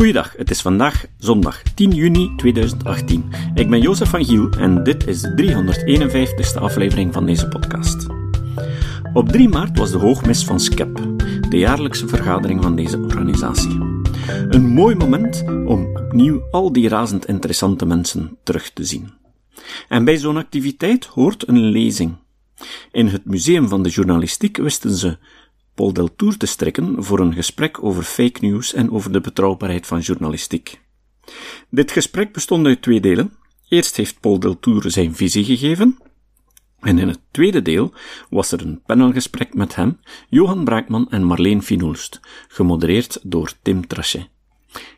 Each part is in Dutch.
Goeiedag, het is vandaag zondag 10 juni 2018. Ik ben Jozef van Giel en dit is de 351ste aflevering van deze podcast. Op 3 maart was de hoogmis van SCEP, de jaarlijkse vergadering van deze organisatie. Een mooi moment om opnieuw al die razend interessante mensen terug te zien. En bij zo'n activiteit hoort een lezing. In het Museum van de Journalistiek wisten ze Paul Deltour te strekken voor een gesprek over fake news en over de betrouwbaarheid van journalistiek. Dit gesprek bestond uit twee delen. Eerst heeft Paul Deltour zijn visie gegeven, en in het tweede deel was er een panelgesprek met hem, Johan Braakman en Marleen Finoelst, gemodereerd door Tim Trachet.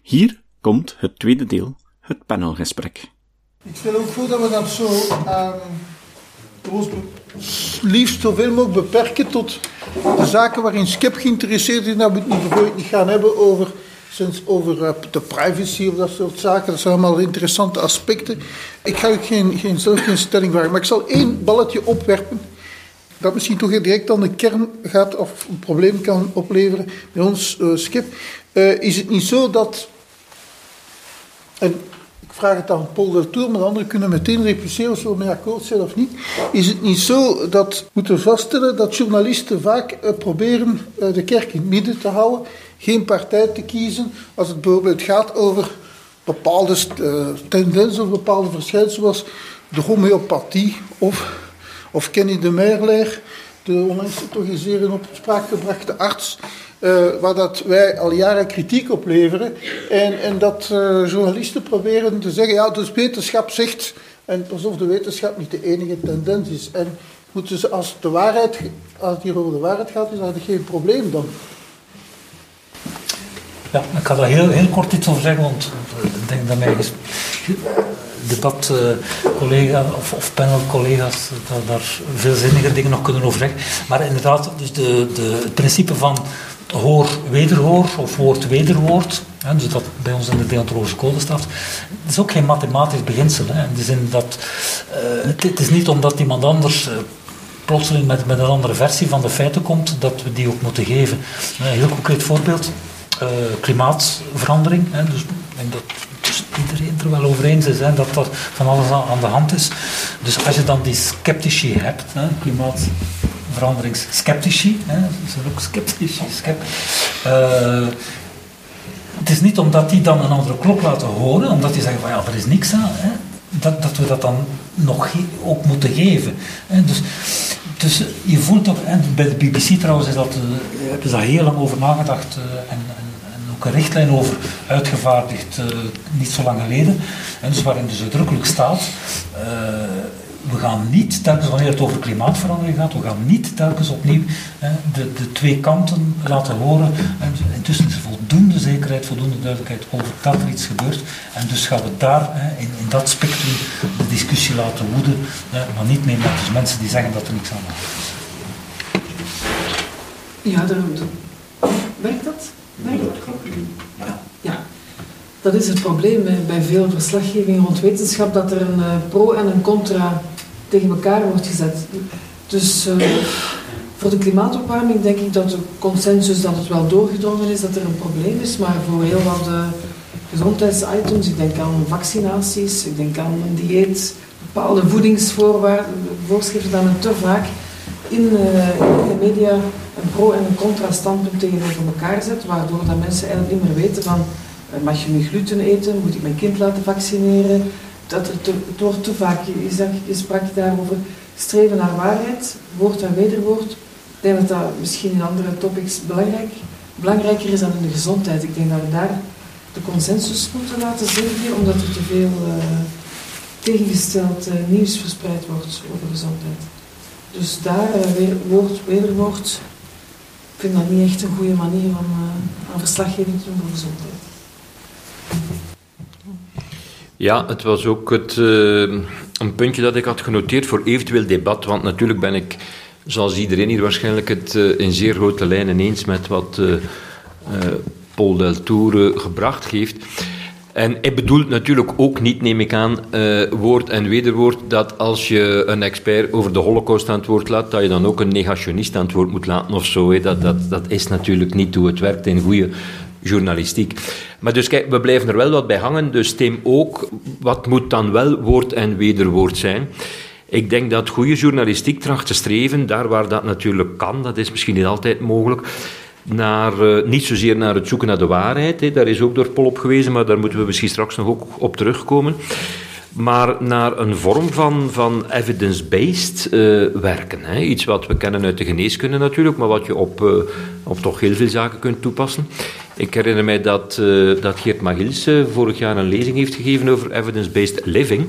Hier komt het tweede deel, het panelgesprek. Ik stel ook voor dat we dat zo um, liefst zoveel mogelijk beperken tot de zaken waarin Skep geïnteresseerd is. Nou, we het niet gaan hebben over, over uh, de privacy of dat soort zaken. Dat zijn allemaal interessante aspecten. Ik ga ook geen, geen, zelf geen stelling vragen, maar ik zal één balletje opwerpen. Dat misschien toch direct aan de kern gaat of een probleem kan opleveren bij ons uh, Skep. Uh, is het niet zo dat. Ik vraag het aan Paul Deltour, maar de anderen kunnen meteen repliceren of we mee akkoord zijn of niet. Is het niet zo dat we moeten vaststellen dat journalisten vaak uh, proberen uh, de kerk in het midden te houden, geen partij te kiezen, als het bijvoorbeeld gaat over bepaalde uh, tendensen of bepaalde verschijnselen, zoals de homeopathie of, of Kenny de Merleer, de onlangs toch eens zeer in opspraak gebrachte arts. Uh, waar dat wij al jaren kritiek op leveren. En, en dat uh, journalisten proberen te zeggen, ja, dus wetenschap zegt, en alsof de wetenschap niet de enige tendens is. En moeten ze, als, de waarheid, als het hier over de waarheid gaat, is dat geen probleem dan. Ja, ik ga daar heel, heel kort iets over zeggen, want ik denk dat mijn debatcollega uh, of, of panelcollega's daar, daar veel dingen nog kunnen over zeggen. Maar inderdaad, dus de, de, het principe van hoor-wederhoor of woord-wederwoord, dus dat bij ons in de deontologische code staat, dat is ook geen mathematisch beginsel. Hè, in de zin dat uh, het, het, is niet omdat iemand anders uh, plotseling met, met een andere versie van de feiten komt, dat we die ook moeten geven. Een heel concreet voorbeeld, klimaatverandering. Hè, dus ik denk dat dus iedereen er wel over eens is hè, dat van alles aan, aan, de hand is. Dus als je dan die sceptici hebt, hè, klimaat veranderingsskeptici. Ze zijn ook sceptici. Uh, het is niet omdat die dan een andere klok laten horen, omdat die zeggen van ja, er is niks aan, hè, dat, dat we dat dan nog ook moeten geven. Hè. Dus, dus je voelt toch, en bij de BBC trouwens is dat, uh, hebben ze daar heel lang over nagedacht uh, en, en, en, ook een richtlijn over uitgevaardigd niet zo lang geleden. En dus waarin dus uitdrukkelijk staat we gaan niet, telkens wanneer het over klimaatverandering gaat, we gaan niet telkens opnieuw de, de twee kanten laten horen. En intussen is er voldoende zekerheid, voldoende duidelijkheid over dat er iets gebeurt. En dus gaan we daar in, in, dat spectrum de discussie laten woeden, maar niet meer met mensen die zeggen dat er niks aan de hand is. Ja, de, werkt dat? Werkt dat? Ja. ja. Dat is het probleem bij veel verslaggeving rond wetenschap, dat er een pro en een contra tegen elkaar wordt gezet. Dus uh, voor de klimaatopwarming denk ik dat de consensus dat het wel doorgedrongen is dat er een probleem is, maar voor heel wat uh, gezondheidsitems, ik denk aan vaccinaties, ik denk aan een dieet, bepaalde voedingsvoorschriften, dat men te vaak in, uh, in de media een pro- en een contra-standpunt tegenover elkaar zet, waardoor dat mensen eigenlijk niet meer weten van mag je nu gluten eten, moet ik mijn kind laten vaccineren, dat het wordt te vaak, je, zag, je sprak daarover streven naar waarheid, woord en wederwoord. Ik denk dat dat misschien in andere topics belangrijk, belangrijker is dan in de gezondheid. Ik denk dat we daar de consensus moeten laten zien, omdat er te veel uh, tegengesteld uh, nieuws verspreid wordt over gezondheid. Dus daar uh, weer woord, wederwoord, ik vind dat niet echt een goede manier om aan verslaggeving te doen voor gezondheid. Ja, het was ook het, uh, een puntje dat ik had genoteerd voor eventueel debat. Want natuurlijk ben ik, zoals iedereen hier waarschijnlijk, het uh, in zeer grote lijnen eens met wat uh, Paul Deltour gebracht heeft. En hij bedoelt natuurlijk ook niet, neem ik aan, woord en wederwoord, dat als je een expert over de holocaust aan het woord laat, dat je dan ook een negationist aan het woord moet laten of zo. Dat, dat, dat is natuurlijk niet hoe het werkt in goede journalistiek. Maar dus kijk, we blijven er wel wat bij hangen. Dus Tim ook, wat moet dan wel woord en wederwoord zijn? Ik denk dat goede journalistiek tracht te streven, daar waar dat natuurlijk kan, dat is misschien niet altijd mogelijk, naar, uh, niet zozeer naar het zoeken naar de waarheid, hè, daar is ook door Pol op gewezen, maar daar moeten we misschien straks nog ook op terugkomen maar naar een vorm van, van evidence-based uh, werken. Hè. Iets wat we kennen uit de geneeskunde natuurlijk, maar wat je op, uh, op toch heel veel zaken kunt toepassen. Ik herinner mij dat, uh, dat Geert Magils vorig jaar een lezing heeft gegeven over evidence-based living.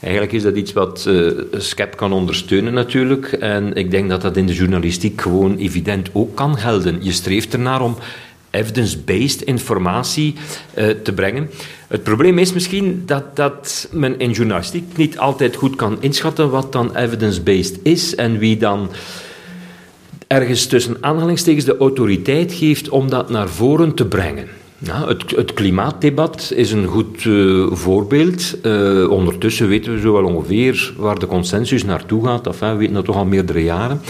Eigenlijk is dat iets wat SCEP kan ondersteunen natuurlijk. En ik denk dat dat in de journalistiek gewoon evident ook kan gelden. Je streeft ernaar om evidence-based informatie uh, te brengen. Het probleem is misschien dat, dat men in journalistiek niet altijd goed kan inschatten wat dan evidence-based is en wie dan ergens tussen aanhalingstekens de autoriteit geeft om dat naar voren te brengen. Het, het, klimaatdebat is een goed uh, voorbeeld. Uh, ondertussen weten we zo wel ongeveer waar de consensus naartoe gaat. Enfin, we weten dat toch al meerdere jaren.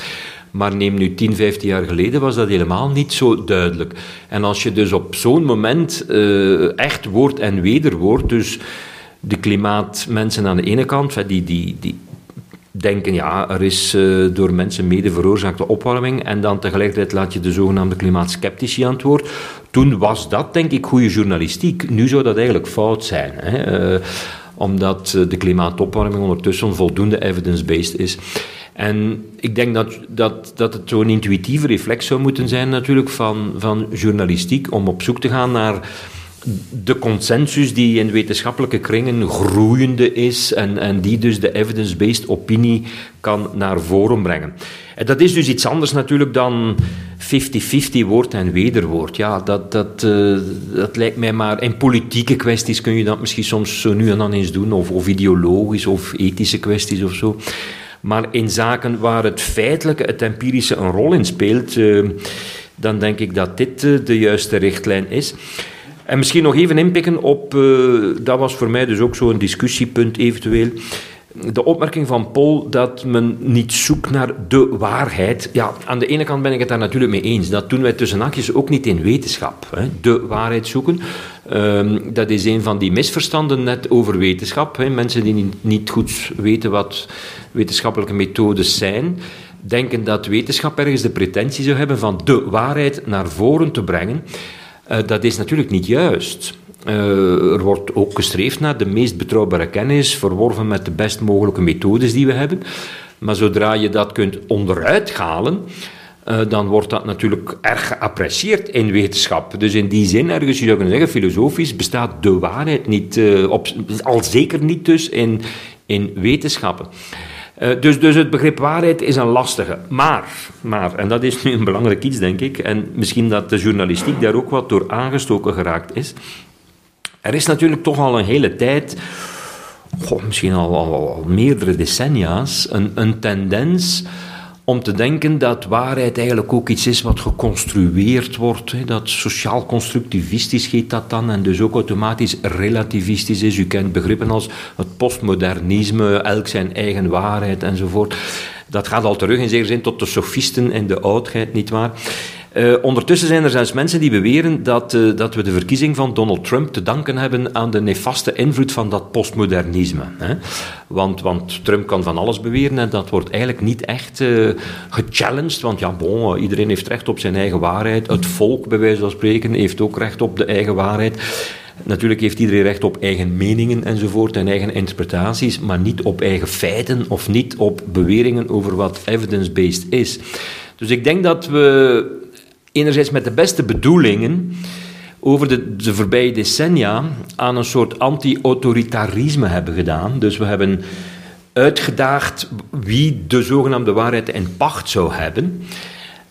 Maar neem nu 10, 15 jaar geleden was dat helemaal niet zo duidelijk. En als je dus op zo'n moment uh, echt woord en wederwoord, dus de klimaatmensen aan de ene kant, die, die, die denken, ja, er is uh, door mensen mede veroorzaakte opwarming, en dan tegelijkertijd laat je de zogenaamde klimaatskeptici aan het. Toen was dat, denk ik, goede journalistiek. Nu zou dat eigenlijk fout zijn. Hè? Uh, omdat de klimaatopwarming ondertussen voldoende evidence-based is. En ik denk dat, dat, dat het zo'n intuïtieve reflex zou moeten zijn natuurlijk van, van journalistiek om op zoek te gaan naar de consensus die in wetenschappelijke kringen groeiende is en, en die dus de evidence-based opinie kan naar voren brengen. En dat is dus iets anders natuurlijk dan 50-50 woord en wederwoord. Ja, dat, dat, uh, dat lijkt mij maar... In politieke kwesties kun je dat misschien soms zo nu en dan eens doen, of, of ideologisch of ethische kwesties of zo. Maar in zaken waar het feitelijke, het empirische een rol in speelt, uh, dan denk ik dat dit uh, de juiste richtlijn is. En misschien nog even inpikken op, uh, dat was voor mij dus ook zo'n discussiepunt eventueel de opmerking van Paul dat men niet zoekt naar de waarheid. Ja, aan de ene kant ben ik het daar natuurlijk mee eens. Dat doen wij tussen haakjes ook niet in wetenschap. Hè. De waarheid zoeken. Um, dat is een van die misverstanden net over wetenschap. Hè. Mensen die niet goed weten wat wetenschappelijke methodes zijn, denken dat wetenschap ergens de pretentie zou hebben van de waarheid naar voren te brengen. Uh, dat is natuurlijk niet juist. Uh, er wordt ook gestreefd naar de meest betrouwbare kennis, verworven met de best mogelijke methodes die we hebben. Maar zodra je dat kunt onderuit halen, uh, dan wordt dat natuurlijk erg geapprecieerd in wetenschap. Dus in die zin, ergens, je zou kunnen zeggen, filosofisch bestaat de waarheid niet, op, al zeker niet dus in, in wetenschappen. Uh, dus, dus het begrip waarheid is een lastige. Maar, maar, en dat is nu een belangrijk iets, denk ik, en misschien dat de journalistiek daar ook wat door aangestoken geraakt is. Er is natuurlijk toch al een hele tijd, goh, misschien al, al, al, meerdere decennia's, een, een tendens om te denken dat waarheid eigenlijk ook iets is wat geconstrueerd wordt. Hè, dat sociaal constructivistisch heet dat dan, en dus ook automatisch relativistisch is. U kent begrippen als het postmodernisme, elk zijn eigen waarheid enzovoort. Dat gaat al terug in zekere zin tot de sofisten en de oudheid, nietwaar? Uh, ondertussen zijn er zelfs mensen die beweren dat, uh, dat we de verkiezing van Donald Trump te danken hebben aan de nefaste invloed van dat postmodernisme. Hè? Want, want Trump kan van alles beweren en dat wordt eigenlijk niet echt uh, gechallenged. Want ja, bon, iedereen heeft recht op zijn eigen waarheid. Het volk, bij wijze van spreken, heeft ook recht op de eigen waarheid. Natuurlijk heeft iedereen recht op eigen meningen enzovoort en eigen interpretaties, maar niet op eigen feiten of niet op beweringen over wat evidence-based is. Dus ik denk dat we enerzijds met de beste bedoelingen over de, de voorbije decennia aan een soort anti-autoritarisme hebben gedaan. Dus we hebben uitgedaagd wie de zogenaamde waarheid in pacht zou hebben.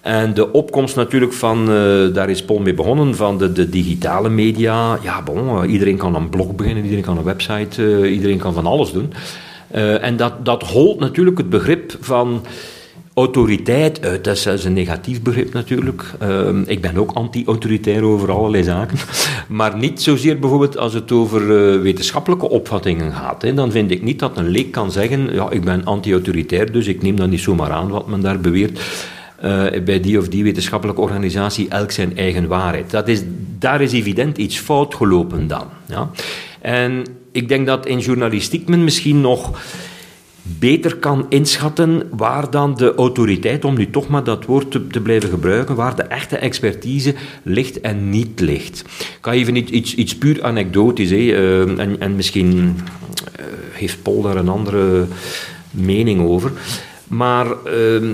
En de opkomst natuurlijk van, uh, daar is Paul mee begonnen, van de, de digitale media. Ja, bon, iedereen kan een blog beginnen, iedereen kan een website, uh, iedereen kan van alles doen. En dat, dat holt natuurlijk het begrip van autoriteit uit. Dat is een negatief begrip natuurlijk. Uh, ik ben ook anti-autoritair over allerlei zaken. Maar niet zozeer bijvoorbeeld als het over uh, wetenschappelijke opvattingen gaat. Hè. Dan vind ik niet dat een leek kan zeggen, ja, ik ben anti-autoritair, dus ik neem dan niet zomaar aan wat men daar beweert. bij die of die wetenschappelijke organisatie elk zijn eigen waarheid. Dat is, daar is evident iets fout gelopen dan. Ja? En ik denk dat in journalistiek men misschien nog beter kan inschatten waar dan de autoriteit, om nu toch maar dat woord te, blijven gebruiken, waar de echte expertise ligt en niet ligt. Ik ga even iets, iets, puur anekdotisch, hè, uh, en, en misschien uh, heeft Paul daar een andere mening over. Maar uh,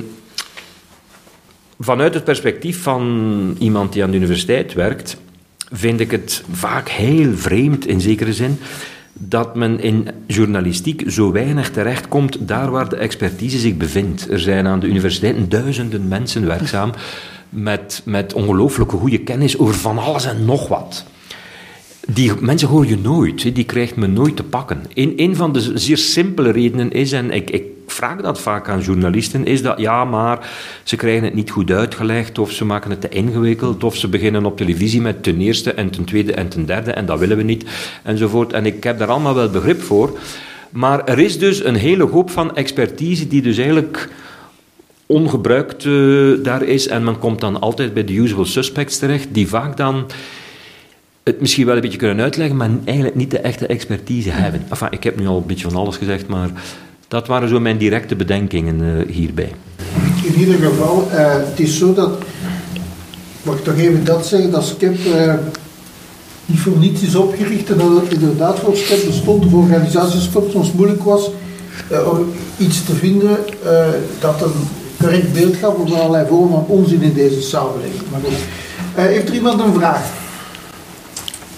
vanuit het perspectief van iemand die aan de universiteit werkt, vind ik het vaak heel vreemd in zekere zin dat men in journalistiek zo weinig terechtkomt daar waar de expertise zich bevindt. Er zijn aan de universiteiten duizenden mensen werkzaam met, met ongelooflijke goede kennis over van alles en nog wat. Die mensen hoor je nooit, die krijgt men nooit te pakken. Een, een van de zeer simpele redenen is, en ik, ik vraag dat vaak aan journalisten, is dat ja, maar ze krijgen het niet goed uitgelegd, of ze maken het te ingewikkeld, of ze beginnen op televisie met ten eerste en ten tweede en ten derde, en dat willen we niet, enzovoort. En ik heb daar allemaal wel begrip voor. Maar er is dus een hele hoop van expertise die dus eigenlijk ongebruikt uh, daar is, en men komt dan altijd bij de usual suspects terecht, die vaak dan het misschien wel een beetje kunnen uitleggen, maar eigenlijk niet de echte expertise hebben. Enfin, ik heb nu al een beetje van alles gezegd, maar dat waren zo mijn directe bedenkingen uh, hierbij. In ieder geval, uh, het is zo dat, mag ik toch even dat zeggen, dat SCEP uh, niet voor niets is opgericht en dat het inderdaad voor SCEP bestond, of organisaties soms moeilijk was om iets te vinden dat een correct beeld gaf over allerlei vormen van onzin in deze samenleving. Maar goed. heeft er iemand een vraag?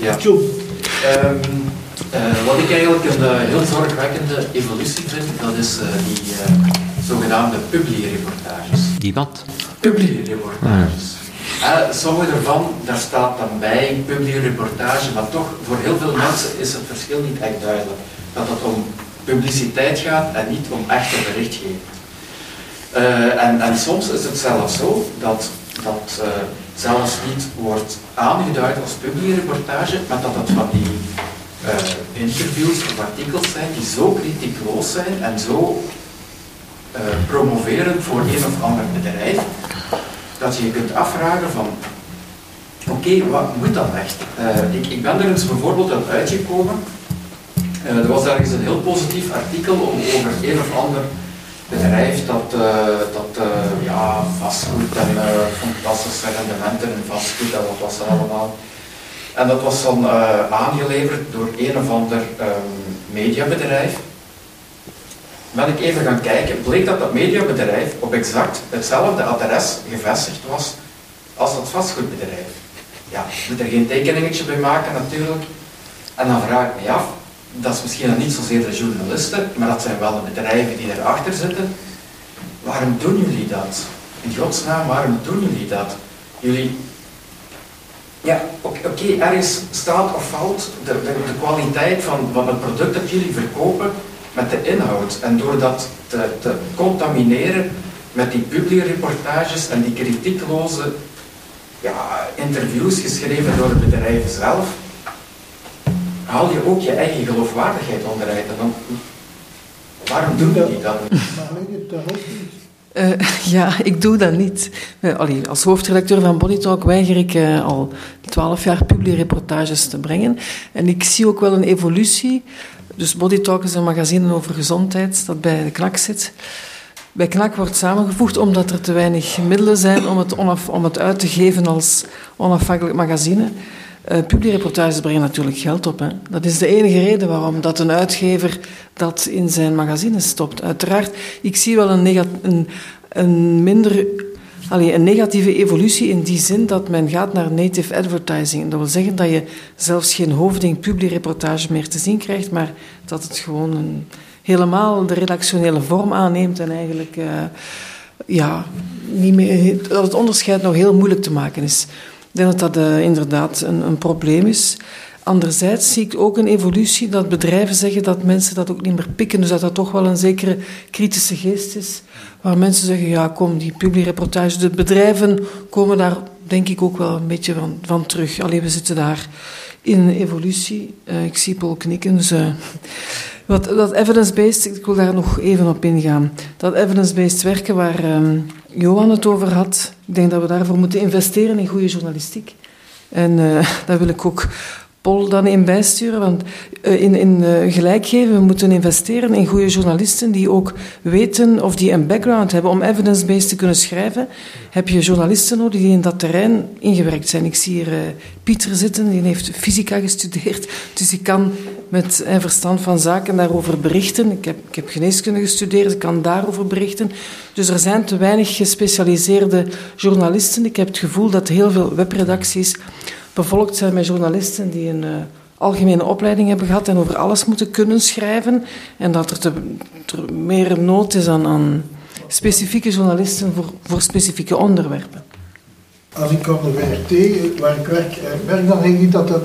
Ja. Um, uh, wat ik eigenlijk een uh, heel zorgwekkende evolutie vind, dat is uh, die zogenaamde publie-reportages. Die wat? Publie-reportages. Ah. sommige ervan, daar staat dan bij publie-reportage, maar toch voor heel veel mensen is het verschil niet echt duidelijk. Dat het om publiciteit gaat en niet om echte berichtgeving. en, en soms is het zelfs zo dat, dat zelfs niet wordt aangeduid als publiereportage, maar dat het van die uh, interviews of artikels zijn die zo kritiekloos zijn en zo uh, promoveren voor een of ander bedrijf, dat je je kunt afvragen van, oké, wat moet dat echt? Uh, ik, ik ben er eens bijvoorbeeld uit uitgekomen, er was ergens een heel positief artikel over een of ander bedrijf dat, uh, dat uh, ja, vastgoed en uh, fantastische rendementen in vastgoed en wat was dat allemaal. En dat was dan aangeleverd door een of ander um, mediabedrijf. Ben ik even gaan kijken, bleek dat dat mediabedrijf op exact hetzelfde adres gevestigd was als dat vastgoedbedrijf. Ja, je moet er geen tekeningetje bij maken natuurlijk. En dan vraag ik me af, dat is misschien niet zozeer de journalisten, maar dat zijn wel de bedrijven die erachter zitten. Waarom doen jullie dat? In godsnaam, waarom doen jullie dat? Jullie, ja, oké, okay, ergens staat of valt de, de, de, kwaliteit van, van het product dat jullie verkopen met de inhoud. En door dat te, contamineren met die publiereportages en die kritiekloze ja, interviews geschreven door het bedrijf zelf, haal je ook je eigen geloofwaardigheid onderuit. Dan, waarom doen we die dan? Uh, ja, ik doe dat niet. Uh, allee, als hoofdredacteur van Body Talk weiger ik uh, al twaalf jaar reportages te brengen. En ik zie ook wel een evolutie. Dus Body Talk is een magazine over gezondheid dat bij de KNAK zit. Bij KNAK wordt samengevoegd omdat er te weinig middelen zijn om het, om het uit te geven als onafhankelijk magazine. Uh, publiereportages brengen natuurlijk geld op. Hè. Dat is de enige reden waarom dat een uitgever dat in zijn magazine stopt. Uiteraard, ik zie wel een, een, een minder een negatieve evolutie in die zin dat men gaat naar native advertising. Dat wil zeggen dat je zelfs geen hoofding publiereportage meer te zien krijgt, maar dat het gewoon een, helemaal de redactionele vorm aanneemt en eigenlijk uh, ja, niet meer, dat het onderscheid nog heel moeilijk te maken is. Ik denk dat dat uh, inderdaad een, een, probleem is. Anderzijds zie ik ook een evolutie dat bedrijven zeggen dat mensen dat ook niet meer pikken. Dus dat dat toch wel een zekere kritische geest is. Waar mensen zeggen, ja kom, die publiereportage. De bedrijven komen daar denk ik ook wel een beetje van, van terug. Alleen we zitten daar in evolutie. Uh, ik zie Paul knikken, dus... Uh, Wat, dat evidence-based, ik wil daar nog even op ingaan. Dat evidence-based werken waar um, Johan het over had, ik denk dat we daarvoor moeten investeren in goede journalistiek. En uh, daar wil ik ook Paul dan in bijsturen. Want uh, in, in uh, gelijk geven, we moeten investeren in goede journalisten die ook weten of die een background hebben. Om evidence-based te kunnen schrijven, heb je journalisten nodig die in dat terrein ingewerkt zijn. Ik zie hier uh, Pieter zitten, die heeft fysica gestudeerd. Dus die kan met een verstand van zaken daarover berichten. Ik heb, ik heb geneeskunde gestudeerd, ik kan daarover berichten. Dus er zijn te weinig gespecialiseerde journalisten. Ik heb het gevoel dat heel veel webredacties bevolkt zijn met journalisten die een uh, algemene opleiding hebben gehad en over alles moeten kunnen schrijven. En dat er, te, er meer nood is aan, aan specifieke journalisten voor, voor, specifieke onderwerpen. Als ik aan de WRT, waar ik werk, merk dan denk ik dat, dat,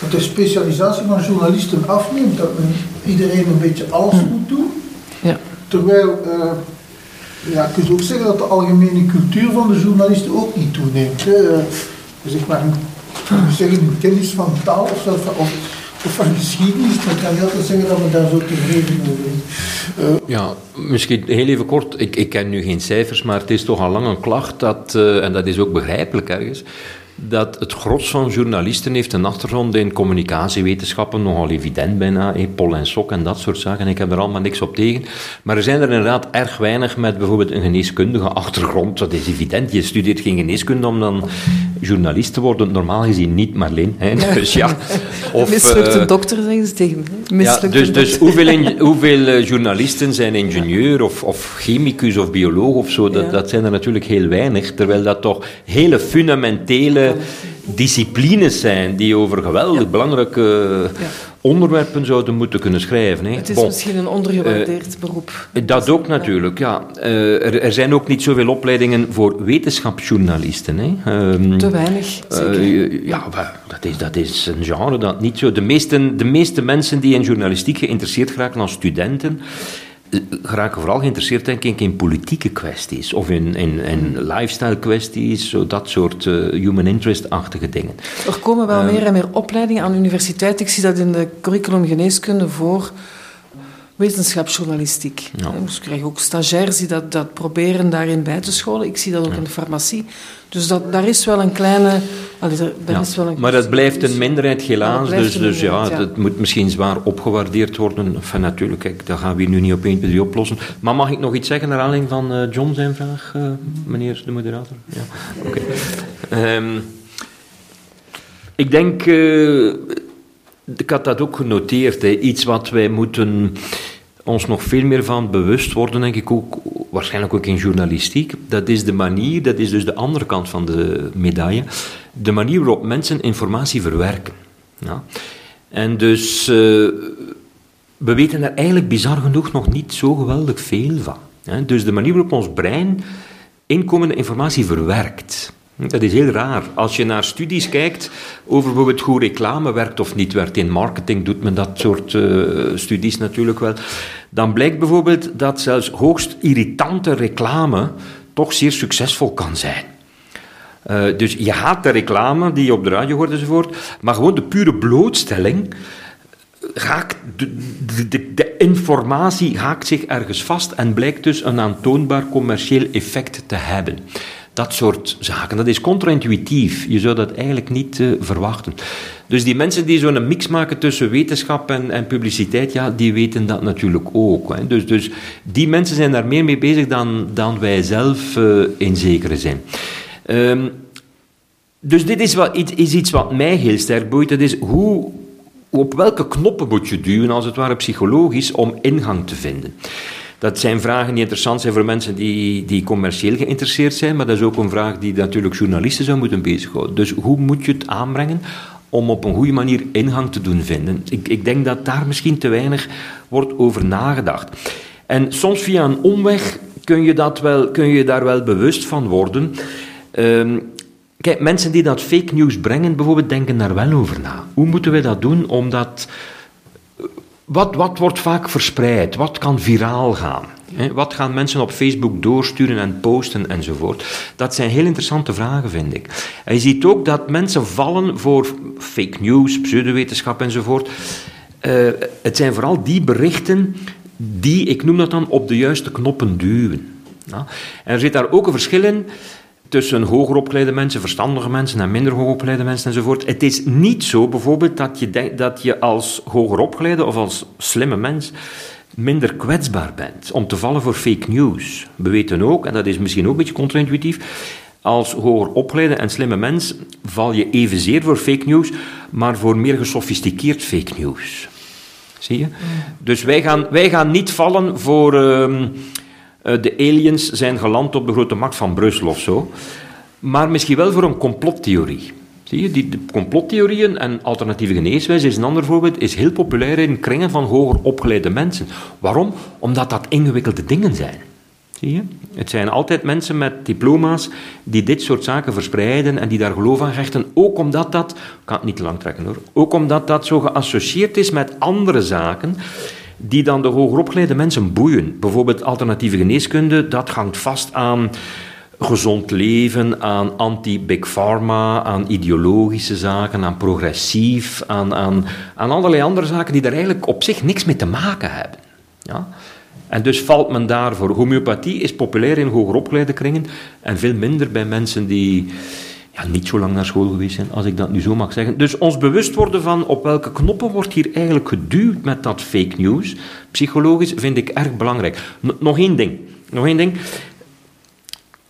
dat de specialisatie van journalisten afneemt. Dat men iedereen een beetje alles hm. moet doen. Ja. Terwijl, uh, ja, je kunt ook zeggen dat de algemene cultuur van de journalisten ook niet toeneemt. Hè zeg maar, zeggen, kennis van taal of, zo, of, of van geschiedenis, maar ik kan niet altijd zeggen dat we daar zo tevreden over zijn. Uh, ja, misschien heel even kort. Ik, ik ken nu geen cijfers, maar het is toch al lang een klacht dat, uh, en dat is ook begrijpelijk ergens, dat het gros van journalisten heeft een achtergrond in communicatiewetenschappen, nogal evident bijna, Pol en Sok en dat soort zaken. Ik heb er allemaal niks op tegen. Maar er zijn er inderdaad erg weinig met bijvoorbeeld een geneeskundige achtergrond. Dat is evident. Je studeert geen geneeskunde om dan journalist te worden. Normaal gezien niet, Marleen. Hè. Dus ja. Of, Mislukte uh, dokter, zeggen ze tegen me. Ja, dus dus hoeveel, in, hoeveel uh, journalisten zijn ingenieur of, of chemicus of bioloog of zo? Dat, ja. dat zijn er natuurlijk heel weinig. Terwijl dat toch hele fundamentele disciplines zijn die over geweldig ja. belangrijke ja. onderwerpen zouden moeten kunnen schrijven. Hè. Het is bon. misschien een ondergewaardeerd uh, beroep. Dat ook natuurlijk, ja. Uh, er, er, zijn ook niet zoveel opleidingen voor wetenschapsjournalisten. Hè. Um, Te weinig, zeker. Uh, ja, dat is, dat is een genre dat niet zo... De meeste, de meeste mensen die in journalistiek geïnteresseerd raken als studenten geraken vooral geïnteresseerd denk ik in politieke kwesties of in, in, in lifestyle kwesties, zo dat soort uh, human interest-achtige dingen. Er komen wel um, meer en meer opleidingen aan universiteiten. Ik zie dat in de curriculum geneeskunde voor wetenschapsjournalistiek. Ja. Dus ik krijg ook stagiairs die dat, dat proberen daarin bij te scholen. Ik zie dat ook ja. in de farmacie. Dus dat, daar is wel een kleine... Allee, ja. is wel een maar dat blijft een minderheid helaas. dus, dus ja, ja, dat moet misschien zwaar opgewaardeerd worden. Enfin, natuurlijk, kijk, dat gaan we hier nu niet op 1, 2, oplossen. Maar mag ik nog iets zeggen naar aanleiding van uh, John zijn vraag, uh, meneer de moderator? Ja, oké. Okay. Um, ik denk... Uh, ik had dat ook genoteerd. Hè. Iets wat wij moeten ons nog veel meer van bewust worden, denk ik ook, waarschijnlijk ook in journalistiek. Dat is de manier, dat is dus de andere kant van de medaille, de manier waarop mensen informatie verwerken. Ja. En dus, uh, we weten er eigenlijk bizar genoeg nog niet zo geweldig veel van. Dus de manier waarop ons brein inkomende informatie verwerkt. Dat is heel raar. Als je naar studies kijkt over bijvoorbeeld hoe reclame werkt of niet werkt, in marketing doet men dat soort uh, studies natuurlijk wel, dan blijkt bijvoorbeeld dat zelfs hoogst irritante reclame toch zeer succesvol kan zijn. Uh, dus je haat de reclame die je op de radio hoort enzovoort, maar gewoon de pure blootstelling de, informatie haakt zich ergens vast en blijkt dus een aantoonbaar commercieel effect te hebben. Dat soort zaken. Dat is contra-intuïtief. Je zou dat eigenlijk niet uh, verwachten. Dus die mensen die zo'n mix maken tussen wetenschap en, en, publiciteit, ja, die weten dat natuurlijk ook. Hè. Dus, dus die mensen zijn daar meer mee bezig dan, dan wij zelf uh, in zekere zijn. Um, dus dit is, wat, is iets wat mij heel sterk boeit. Dat is hoe, op welke knoppen moet je duwen, als het ware psychologisch, om ingang te vinden. Dat zijn vragen die interessant zijn voor mensen die, die commercieel geïnteresseerd zijn, maar dat is ook een vraag die natuurlijk journalisten zou moeten bezighouden. Dus hoe moet je het aanbrengen om op een goede manier ingang te doen vinden? Ik, ik denk dat daar misschien te weinig wordt over nagedacht. En soms via een omweg kun je, dat wel, kun je daar wel bewust van worden. Um, kijk, mensen die dat fake news brengen, bijvoorbeeld, denken daar wel over na. Hoe moeten wij dat doen om dat wat, wat wordt vaak verspreid? Wat kan viraal gaan? Wat gaan mensen op Facebook doorsturen en posten enzovoort? Dat zijn heel interessante vragen, vind ik. En je ziet ook dat mensen vallen voor fake news, pseudowetenschap enzovoort. eh, het zijn vooral die berichten die, ik noem dat dan, op de juiste knoppen duwen. Ja. En er zit daar ook een verschil in tussen hoger opgeleide mensen, verstandige mensen en minder hoogopgeleide mensen enzovoort. Het is niet zo bijvoorbeeld dat je, denkt, dat je als hoger opgeleide of als slimme mens minder kwetsbaar bent om te vallen voor fake news. We weten ook, en dat is misschien ook een beetje contra-intuïtief, als hoger opgeleide en slimme mens val je evenzeer voor fake news, maar voor meer gesofisticeerd fake news. Zie je? Dus wij gaan, wij gaan niet vallen voor ehm, eh, de aliens zijn geland op de grote markt van Brussel of zo, maar misschien wel voor een complottheorie. Zie je, die complottheorieën en alternatieve geneeswijze is een ander voorbeeld, is heel populair in kringen van hoger opgeleide mensen. Waarom? Omdat dat ingewikkelde dingen zijn. Zie je? Het zijn altijd mensen met diploma's die dit soort zaken verspreiden en die daar geloof aan hechten, ook omdat dat, ik kan het niet lang trekken hoor, ook omdat dat zo geassocieerd is met andere zaken die dan de hogeropgeleide mensen boeien. Bijvoorbeeld alternatieve geneeskunde, dat hangt vast aan gezond leven, aan anti-big pharma, aan ideologische zaken, aan progressief, aan, aan, aan allerlei andere zaken die daar eigenlijk op zich niks mee te maken hebben. Ja? En dus valt men daarvoor. Homeopathie is populair in hogeropgeleide kringen en veel minder bij mensen die ja, niet zo lang naar school geweest zijn, als ik dat nu zo mag zeggen. Dus ons bewust worden van op welke knoppen wordt hier eigenlijk geduwd met dat fake news, psychologisch, vind ik erg belangrijk. nog één ding. Nog één ding.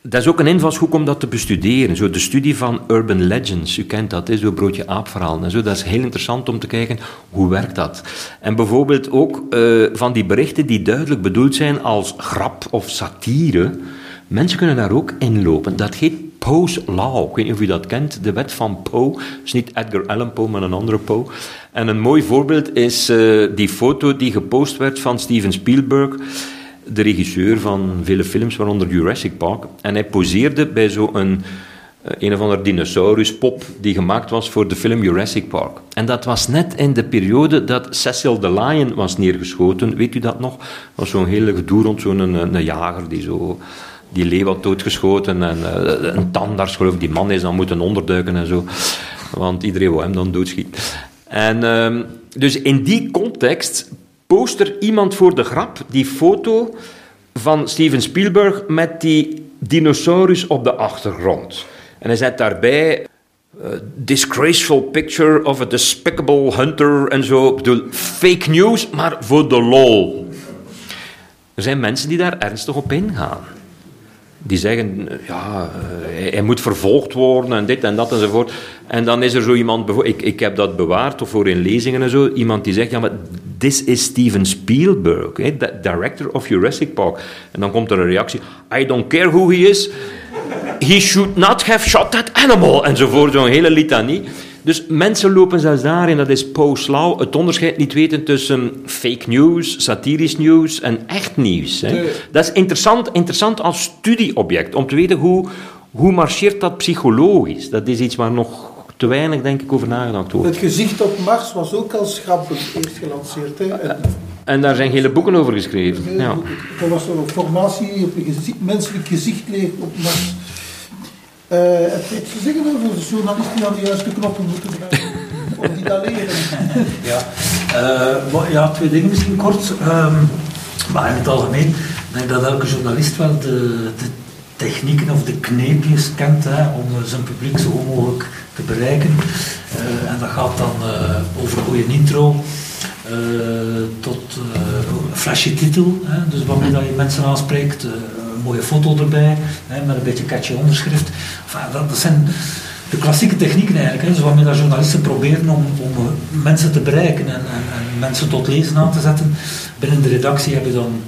Dat is ook een invalshoek om dat te bestuderen. Zo de studie van urban legends, u kent dat, zo broodje aapverhalen en zo. Dat is heel interessant om te kijken, hoe werkt dat? En bijvoorbeeld ook uh, van die berichten die duidelijk bedoeld zijn als grap of satire. Mensen kunnen daar ook inlopen. Dat heet Poe's Law. Ik weet niet of u dat kent, de wet van Poe. Is niet Edgar Allan Poe, maar een andere Poe. En een mooi voorbeeld is uh, die foto die gepost werd van Steven Spielberg de regisseur van vele films, waaronder Jurassic Park. En hij poseerde bij zo'n eh, een of andere dinosauruspop die gemaakt was voor de film Jurassic Park. En dat was net in de periode dat Cecil the Lion was neergeschoten. Weet u dat nog? Dat was zo'n hele gedoe rond zo'n een, een, jager die zo... Die leeuw had doodgeschoten en uh, een tandarts, geloof ik, die man is dan moeten onderduiken en zo. Want iedereen wou hem dan doodschieten. En uh, dus in die context post er iemand voor de grap die foto van Steven Spielberg met die dinosaurus op de achtergrond. En hij zet daarbij uh, disgraceful picture of a despicable hunter en zo. Ik bedoel, fake news, maar voor de lol. Er zijn mensen die daar ernstig op ingaan. Die zeggen, ja, hij, hij, moet vervolgd worden en dit en dat enzovoort. En dan is er zo iemand, ik, ik heb dat bewaard of voor in lezingen en zo, iemand die zegt, ja, maar this is Steven Spielberg, the director of Jurassic Park. En dan komt er een reactie, I don't care who he is, he should not have shot that animal, enzovoort, zo'n hele litanie. Dus mensen lopen zelfs daarin, dat is Poe's Law, het onderscheid niet weten tussen fake news, satirisch nieuws en echt nieuws. Hè. Dat is interessant, interessant als studieobject, om te weten hoe, hoe marcheert dat psychologisch. Dat is iets waar nog te weinig, denk ik, over nagedacht wordt. Het gezicht op Mars was ook als grappig eerst gelanceerd. Hè? En, en daar zijn hele boeken over geschreven. Ja. Er was een formatie op een gezicht, menselijk gezicht leren op Mars. Uh, het te zeggen over de journalisten die aan de juiste knoppen moeten drukken? of die dat leren? ja. Uh, ja, twee dingen misschien kort. Um, maar in het algemeen denk ik dat elke journalist wel de, de technieken of de kneepjes kent hè, om zijn publiek zo goed mogelijk te bereiken. Uh, en dat gaat dan uh, over een goede intro uh, tot een flashy titel, hè, dus waarmee dat je mensen aanspreekt, mooie foto erbij, hè, met een beetje catchy onderschrift. Dat, dat, zijn de klassieke technieken eigenlijk, hè, dus waarmee dat journalisten proberen om, om mensen te bereiken en, en, en, mensen tot lezen aan te zetten. Binnen de redactie heb je dan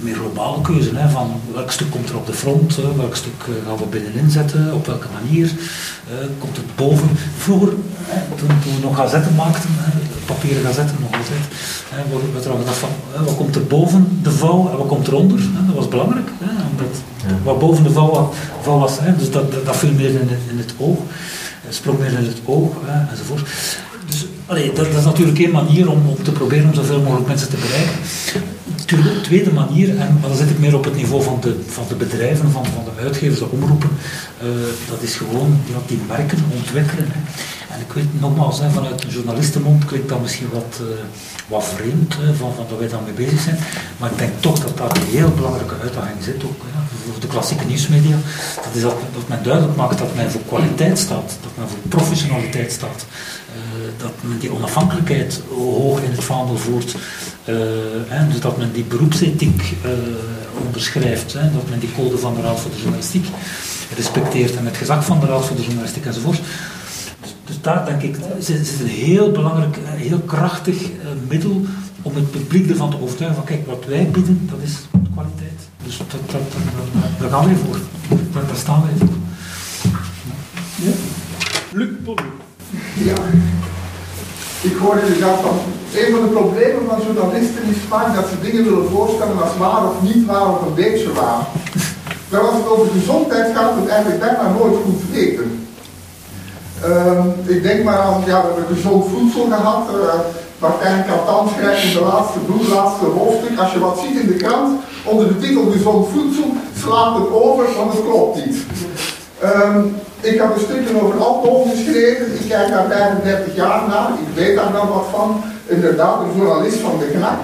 meer globale keuze. Hè, van welk stuk komt er op de front, welk stuk uh, gaan we binnenin zetten, op welke manier. Komt het boven. Vroeger, toen, toen, we nog gazetten maakten, papieren gazetten nog altijd, gedacht van wat komt er boven de vouw en wat komt eronder. dat was belangrijk. omdat ja. wat boven de vouw, vouw was, dus dat, dat, viel meer in, in het oog. sprong meer in het oog enzovoort. Dus allee, dat, dat, is natuurlijk één manier om, om te proberen om zoveel mogelijk mensen te bereiken de tweede manier, en, dan zit ik meer op het niveau van de, van de bedrijven, van, van de uitgevers, de omroepen, uh, dat is gewoon ja, die merken ontwikkelen. Hè. En ik weet nogmaals, hè, vanuit een journalistenmond klinkt dat misschien wat, uh, wat vreemd, hè, van, van dat wij daarmee bezig zijn. Maar ik denk toch dat daar een heel belangrijke uitdaging zit, ook ja, voor de klassieke nieuwsmedia. Dat is dat, dat men duidelijk maakt dat men voor kwaliteit staat, dat men voor professionaliteit staat. Dat men die onafhankelijkheid hoog in het vaandel voert. Uh, hè, dus dat men die beroepsethiek onderschrijft, hè, dat men die code van de Raad voor de Journalistiek respecteert en het gezag van de Raad voor de Journalistiek enzovoort. Dus, dus daar denk ik, is, is een heel belangrijk, heel krachtig uh, middel om het publiek ervan te overtuigen van kijk, wat wij bieden, dat is kwaliteit. Dus dat, dat, dat, daar gaan wij voor. Daar, daar staan wij voor. Ja? Luc Ja. Ik hoor inderdaad van, een van de problemen van journalisten is vaak dat ze dingen willen voorstellen als waar of niet waar of een beetje waar. Terwijl als het over gezondheid gaat, het eigenlijk bijna nooit goed weten. Uh, ik denk maar aan, ja, we hebben gezond voedsel gehad. Uh, Martijn Katan schrijft in de laatste boek, laatste hoofdstuk, als je wat ziet in de krant, onder de titel gezond voedsel, slaat het over, want het klopt niet. Um, ik heb een stukje over alcohol geschreven, ik kijk daar 35 jaar naar, ik weet daar dan wat van. Inderdaad, een journalist van de KNAK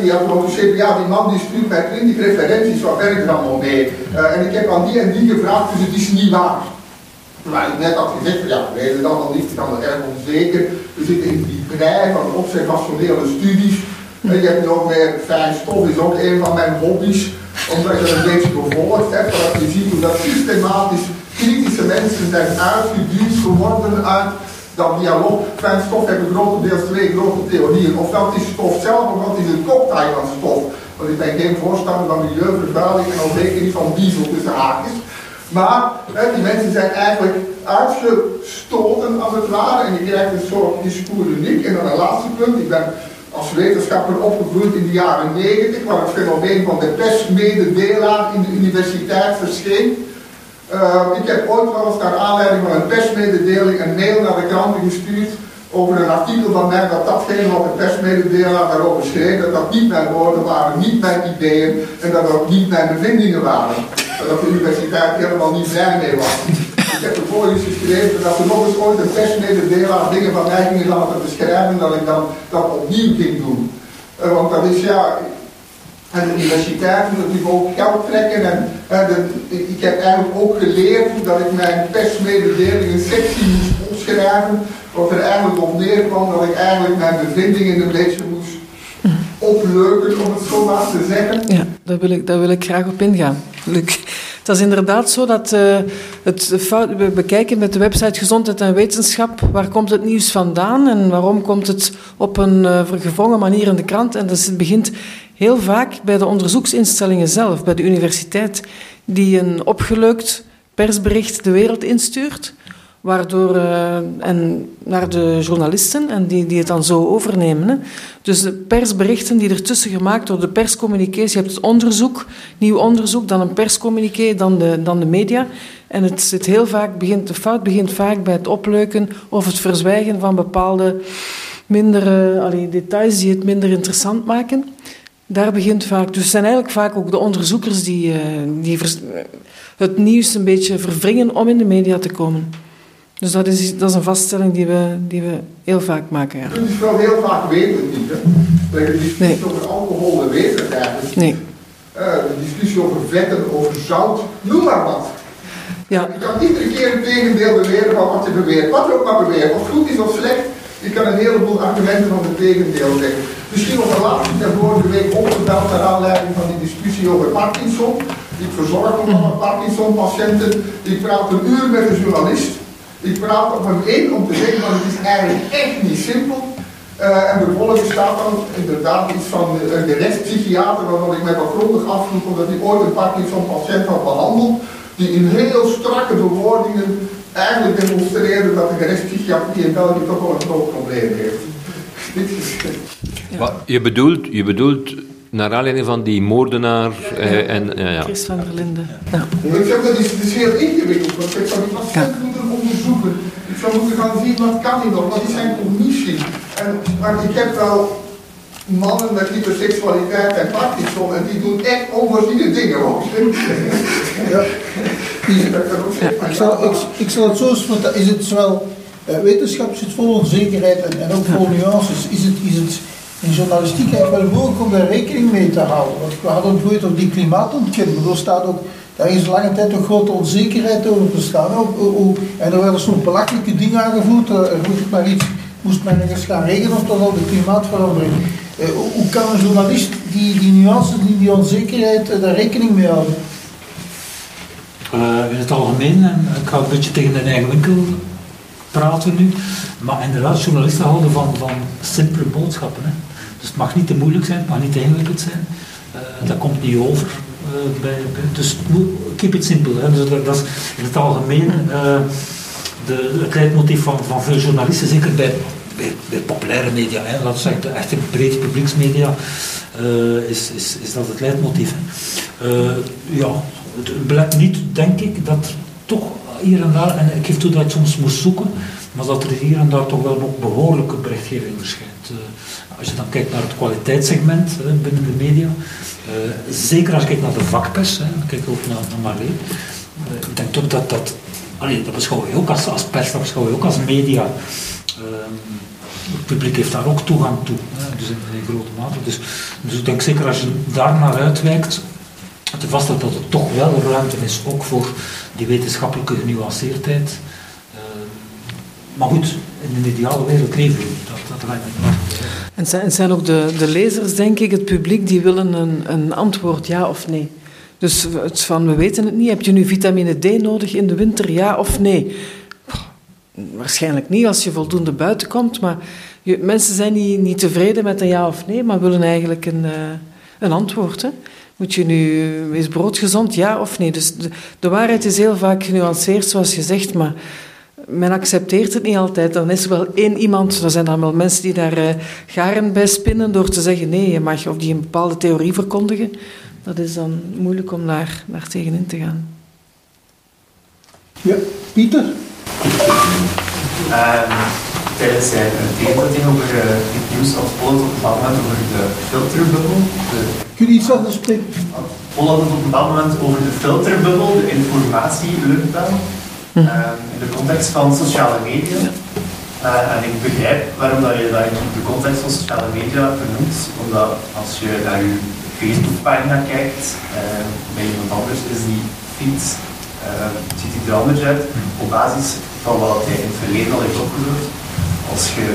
die had geproduceerd, ja, die man die stuurt mij 20 referenties, wat werkt er allemaal mee? Uh, en ik heb aan die en die gevraagd, dus het is niet waar. Maar ik net had gezegd, ja, we weten dat al niet, ik kan het erg onzeker. We zitten in die brei van observationele studies. En je hebt nog meer fijn stof, is ook een van mijn hobby's. Omdat je dat een beetje gevolgd hebt, dat je ziet hoe dat systematisch kritische mensen zijn uitgeduwd geworden uit dat dialoog, fijn stof hebben grotendeels twee grote theorieën. Of dat is stof zelf, of dat is een cocktail van stof. Want ik ben geen voorstander van milieuvervuiling en al zeker niet van diesel tussen haakjes. Maar die mensen zijn eigenlijk uitgestoten als het ware en je krijgt een soort discours uniek. En dan een laatste punt, ik ben als wetenschapper opgevoed in de jaren 90, waar het fenomeen van de persmededelaar in de universiteit verscheen. Uh, ik heb ooit wel eens naar aanleiding van een persmededeling een mail naar de kranten gestuurd over een artikel van mij dat datgene wat de persmededelaar daarover schreef, dat dat niet mijn woorden waren, niet mijn ideeën en dat dat niet mijn bevindingen waren. En dat de universiteit helemaal niet blij mee was. Ik heb vervolgens geschreven dat er nog eens ooit een persmededelaar dingen van mij ging laten beschrijven, dat ik dan dat opnieuw ging doen. Uh, want dat is ja, en de universiteit natuurlijk ook geld trekken. En, ik heb eigenlijk ook geleerd dat ik mijn persmededeling een sectie moest opschrijven. Wat er eigenlijk op neerkwam dat ik eigenlijk mijn bevindingen een beetje moest opleuken, om het zo maar te zeggen. Ja, daar wil ik, daar wil ik graag op ingaan, Luc. Het is inderdaad zo dat uh, het fout, we bekijken met de website Gezondheid en Wetenschap waar komt het nieuws vandaan en waarom komt het op een uh, vergevrongen manier in de krant. En dat begint heel vaak bij de onderzoeksinstellingen zelf, bij de universiteit, die een opgeleukt persbericht de wereld instuurt, waardoor, uh, en naar de journalisten, en die, die het dan zo overnemen. Hè. Dus de persberichten die ertussen gemaakt worden, de perscommunicatie, je hebt het onderzoek, nieuw onderzoek, dan een perscommuniqué, dan de, dan de media. En het zit heel vaak, begint, de fout begint vaak bij het opleuken of het verzwijgen van bepaalde mindere details die het minder interessant maken. Daar begint vaak. Dus het zijn eigenlijk vaak ook de onderzoekers die, uh, die het nieuws een beetje verwringen om in de media te komen. Dus dat is, dat is een vaststelling die we, die we heel vaak maken. Ja. Het is wel heel vaak weten niet. Hè? De discussie nee. over alcohol, we weten het eigenlijk Nee. Uh, de discussie over vetten, over zout, noem maar wat. Ja. Je kan iedere keer een tegendeel beweren van wat je beweert. Wat je ook maar beweert. Of goed is of slecht. Je kan een heleboel argumenten van het tegendeel zeggen. Misschien nog een laatste, ik vorige week opgebeld naar aanleiding van die discussie over Parkinson. Ik verzorg nog Parkinson-patiënten. Ik praat een uur met een journalist. Ik praat op hem in om te zeggen dat het is eigenlijk echt niet simpel. Uh, en vervolgens staat dan inderdaad iets van een gerechtspsychiater, waarvan ik mij wat grondig afvroeg, omdat hij ooit een Parkinson-patiënt had behandeld, die in heel strakke bewoordingen eigenlijk demonstreerde dat de gerechtspsychiatrie in België toch wel een groot probleem heeft. Ja. Je, bedoelt, je bedoelt naar aanleiding van die moordenaar eh, en... Ja, ja. Chris van der Linden. Ja. Ik zeg, dat is, dat is heel ingewikkeld, want ik zou die patiënt moeten onderzoeken. Ik zou moeten gaan zien, wat kan hij nog, wat is zijn cognitie. En, maar ik heb wel mannen met hyperseksualiteit en Parkinson en die doen echt onvoorziene dingen hoor. Ja. ja. Ik, zal, ik, ik zal het zo is het wel Uh, wetenschap zit vol onzekerheid en, en ook vol nuances. Is het, is het in journalistiek eigenlijk wel mogelijk om daar rekening mee te houden? Want we hadden het ooit op die klimaatontkenning. Er staat ook, daar is lange tijd een grote onzekerheid over bestaan. en er werden soms belachelijke dingen aangevoerd. Er moest maar iets, moest maar ergens gaan regenen of tot al de klimaatverandering. Uh, hoe kan een journalist die, die nuances, die, die onzekerheid, uh, daar rekening mee houden? in het algemeen, en ik ga een beetje tegen de eigen winkel praten nu. Maar inderdaad, journalisten houden van, van simpele boodschappen. Hè. Dus het mag niet te moeilijk zijn, het mag niet te ingewikkeld zijn. Uh, dat komt niet over. Uh, bij, dus keep it simple. Hè. Dus dat, dat, is in het algemeen uh, de, het leidmotief van, van veel journalisten, zeker bij, bij, populaire media, hè. laten zeggen, de echte brede publieksmedia, is, is, is dat het leidmotief. ja, het niet, denk ik, dat toch hier en daar, en ik geef toe dat ik soms moest zoeken, maar dat er hier en daar toch wel nog behoorlijke berichtgeving verschijnt. Uh, als je dan kijkt naar het kwaliteitssegment uh, binnen de media, uh, zeker als je kijkt naar de vakpers, hè, kijk ook naar, naar Marleen, ik denk toch dat dat, allee, dat beschouw je ook als, pers, dat beschouw je ook als media. Ehm, het publiek heeft daar ook toegang toe, dus in, in grote mate. Dus, dus ik denk zeker als je daar naar uitwijkt, te vaststellen dat er toch wel ruimte is, ook voor die wetenschappelijke genuanceerdheid. Uh, maar goed, in een ideale wereld leven we dat, dat lijkt me niet. En het zijn ook de, de lezers, denk ik, het publiek, die willen een, een antwoord ja of nee. Dus het van, we weten het niet, heb je nu vitamine D nodig in de winter, ja of nee? Waarschijnlijk niet als je voldoende buiten komt, maar mensen zijn niet, niet tevreden met een ja of nee, maar willen eigenlijk een, uh, een antwoord. Hè? Moet je nu, is brood gezond, ja of nee? Dus de, de, waarheid is heel vaak genuanceerd, zoals je zegt, maar men accepteert het niet altijd. Dan is er wel één iemand, er zijn dan wel mensen die daar uh, garen bij spinnen door te zeggen nee, je mag of die een bepaalde theorie verkondigen. Dat is dan moeilijk om daar, daar tegenin te gaan. Ja, Pieter? Um, tijdens zijn tegenstelling over uh, het nieuws had Polen op een bepaald moment over de filterbubbel. De... Kun je iets anders spreken? Polen had het op een bepaald moment over de filterbubbel, de informatieluchtbel, hm. uh, in de context van sociale media. Uh, en ik begrijp waarom dat je dat in de context van sociale media benoemt, omdat als je naar je Facebookpagina kijkt, uh, bij iemand anders is die feed, ziet hij er anders uit, op basis van wat hij in het verleden al heeft opgezocht als je